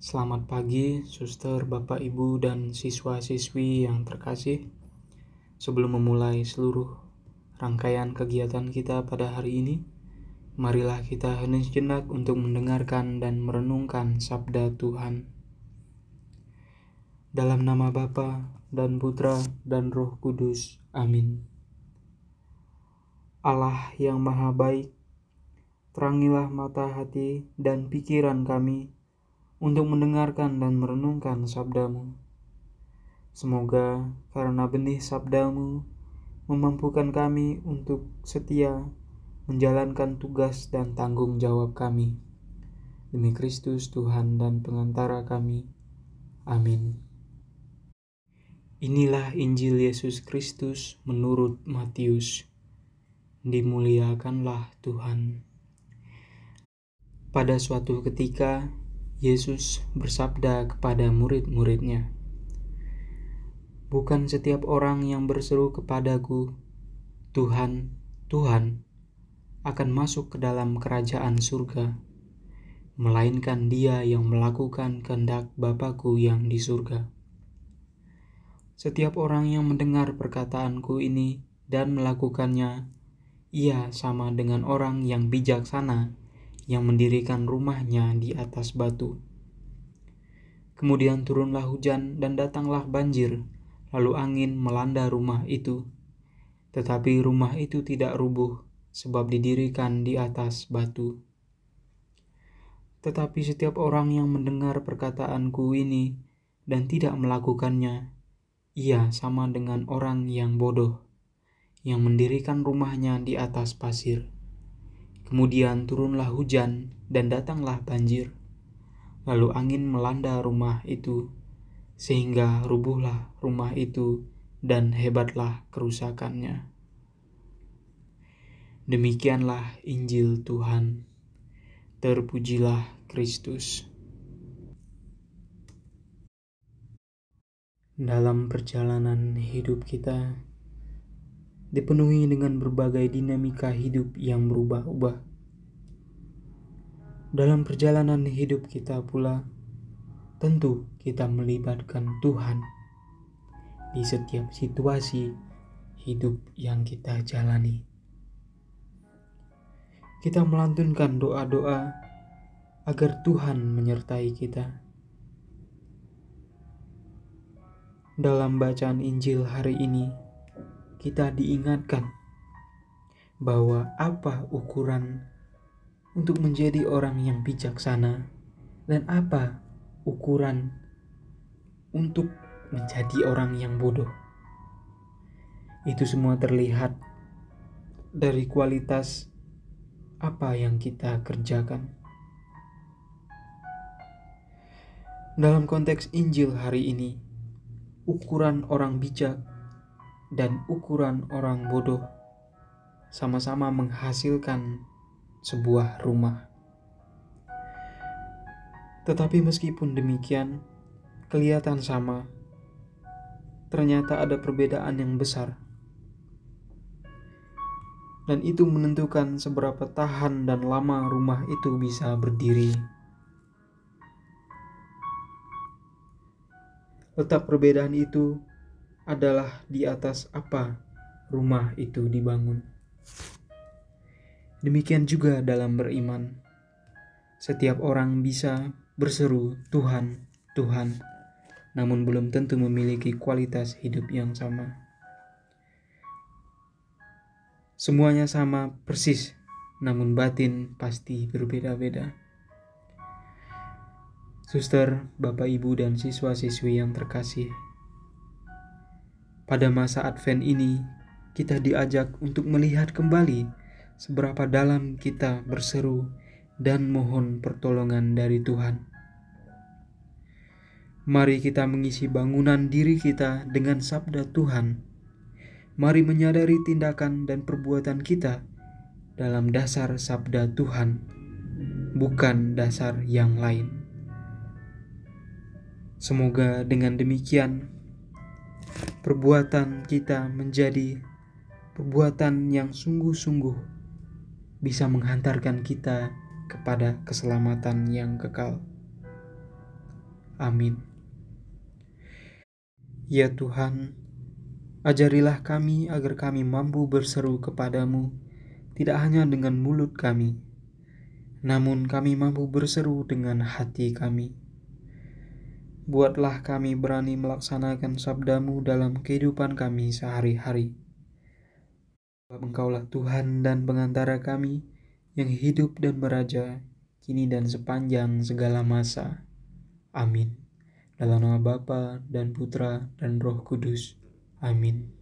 Selamat pagi, suster, bapak, ibu, dan siswa-siswi yang terkasih. Sebelum memulai seluruh rangkaian kegiatan kita pada hari ini, marilah kita hendak jenak untuk mendengarkan dan merenungkan sabda Tuhan. Dalam nama Bapa dan Putra dan Roh Kudus. Amin. Allah yang maha baik, terangilah mata hati dan pikiran kami untuk mendengarkan dan merenungkan sabdamu. Semoga karena benih sabdamu memampukan kami untuk setia menjalankan tugas dan tanggung jawab kami. Demi Kristus Tuhan dan pengantara kami. Amin. Inilah Injil Yesus Kristus menurut Matius. Dimuliakanlah Tuhan. Pada suatu ketika, Yesus bersabda kepada murid-muridnya, "Bukan setiap orang yang berseru kepadaku, 'Tuhan, Tuhan,' akan masuk ke dalam kerajaan surga, melainkan dia yang melakukan kehendak Bapakku yang di surga. Setiap orang yang mendengar perkataanku ini dan melakukannya, ia sama dengan orang yang bijaksana yang mendirikan rumahnya di atas batu. Kemudian turunlah hujan dan datanglah banjir, lalu angin melanda rumah itu. Tetapi rumah itu tidak rubuh, sebab didirikan di atas batu. Tetapi setiap orang yang mendengar perkataanku ini dan tidak melakukannya, ia sama dengan orang yang bodoh, yang mendirikan rumahnya di atas pasir. Kemudian turunlah hujan dan datanglah banjir. Lalu angin melanda rumah itu, sehingga rubuhlah rumah itu dan hebatlah kerusakannya. Demikianlah Injil Tuhan. Terpujilah Kristus. Dalam perjalanan hidup kita, dipenuhi dengan berbagai dinamika hidup yang berubah-ubah. Dalam perjalanan hidup kita pula, tentu kita melibatkan Tuhan di setiap situasi hidup yang kita jalani. Kita melantunkan doa-doa agar Tuhan menyertai kita. Dalam bacaan Injil hari ini, kita diingatkan bahwa apa ukuran untuk menjadi orang yang bijaksana dan apa ukuran untuk menjadi orang yang bodoh. Itu semua terlihat dari kualitas apa yang kita kerjakan. Dalam konteks Injil hari ini, ukuran orang bijak dan ukuran orang bodoh sama-sama menghasilkan sebuah rumah. Tetapi meskipun demikian, kelihatan sama. Ternyata ada perbedaan yang besar. Dan itu menentukan seberapa tahan dan lama rumah itu bisa berdiri. Letak perbedaan itu adalah di atas apa rumah itu dibangun. Demikian juga dalam beriman. Setiap orang bisa berseru Tuhan, Tuhan, namun belum tentu memiliki kualitas hidup yang sama. Semuanya sama persis, namun batin pasti berbeda-beda. Suster, Bapak, Ibu, dan siswa-siswi yang terkasih, pada masa Advent ini, kita diajak untuk melihat kembali seberapa dalam kita berseru dan mohon pertolongan dari Tuhan. Mari kita mengisi bangunan diri kita dengan sabda Tuhan. Mari menyadari tindakan dan perbuatan kita dalam dasar sabda Tuhan, bukan dasar yang lain. Semoga dengan demikian perbuatan kita menjadi perbuatan yang sungguh-sungguh bisa menghantarkan kita kepada keselamatan yang kekal. Amin. Ya Tuhan, ajarilah kami agar kami mampu berseru kepadamu, tidak hanya dengan mulut kami, namun kami mampu berseru dengan hati kami. Buatlah kami berani melaksanakan sabdamu dalam kehidupan kami sehari-hari. Engkaulah Tuhan dan pengantara kami yang hidup dan beraja kini dan sepanjang segala masa. Amin. Dalam nama Bapa dan Putra dan Roh Kudus. Amin.